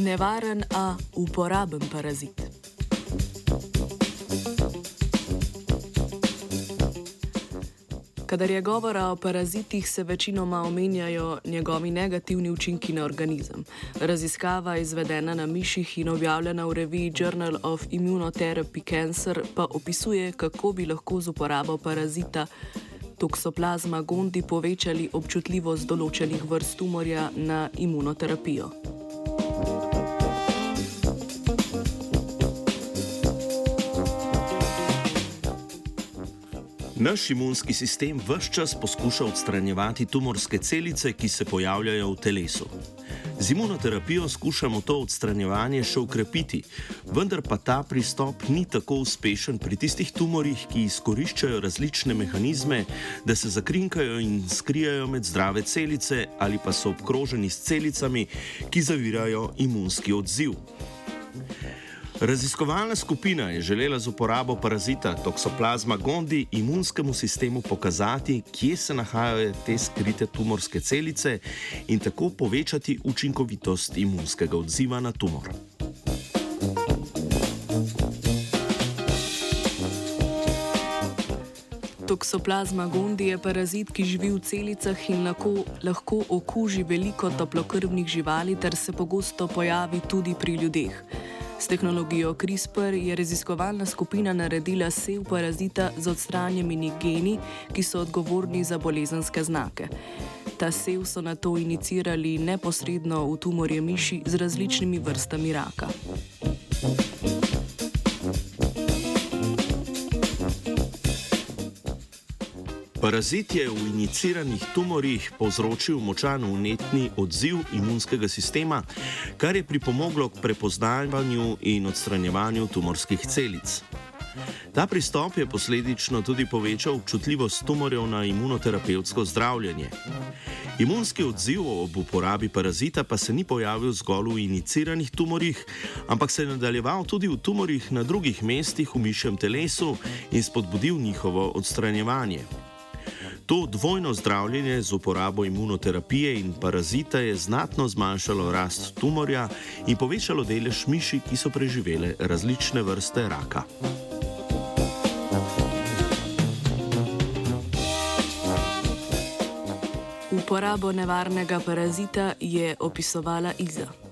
nevaren, a uporaben parazit. Kadar je govora o parazitih, se večinoma omenjajo njegovi negativni učinki na organizem. Raziskava, izvedena na miših in objavljena v reviji Journal of Immunotherapy Cancer, pa opisuje, kako bi lahko z uporabo parazita toksoplazma gondi povečali občutljivost določenih vrst tumorja na imunoterapijo. Naš imunski sistem vse čas poskuša odstranjevati tumorske celice, ki se pojavljajo v telesu. Z imunoterapijo skušamo to odstranjevanje še ukrepiti, vendar pa ta pristop ni tako uspešen pri tistih tumorjih, ki izkoriščajo različne mehanizme, da se zakrinkajo in skrijajo med zdrave celice ali pa so obkroženi s celicami, ki zavirajo imunski odziv. Raziskovalna skupina je želela z uporabo parazita toksoplazma gondi imunskemu sistemu pokazati, kje se nahajajo te skrite tumorske celice in tako povečati učinkovitost imunskega odziva na tumor. Toksoplazma gondi je parazit, ki živi v celicah in lahko, lahko okuži veliko toplokrvnih živali ter se pogosto pojavi tudi pri ljudeh. S tehnologijo CRISPR je raziskovalna skupina naredila sev parazita z odstranjenimi geni, ki so odgovorni za bolezenske znake. Ta sev so na to inicirali neposredno v tumorje miši z različnimi vrstami raka. Parazit je v iniciranih tumorjih povzročil močan unetni odziv imunskega sistema, kar je pripomoglo k prepoznavanju in odstranjevanju tumorskih celic. Ta pristop je posledično tudi povečal občutljivost tumorjev na imunoterapevtsko zdravljenje. Imunski odziv ob uporabi parazita pa se ni pojavil zgolj v iniciranih tumorjih, ampak se je nadaljeval tudi v tumorjih na drugih mestih v mišjem telesu in spodbudil njihovo odstranjevanje. To dvojno zdravljenje z uporabo imunoterapije in parazita je znatno zmanjšalo rast tumorja in povečalo delež miši, ki so preživele različne vrste raka. Uporabo nevarnega parazita je opisovala Iza.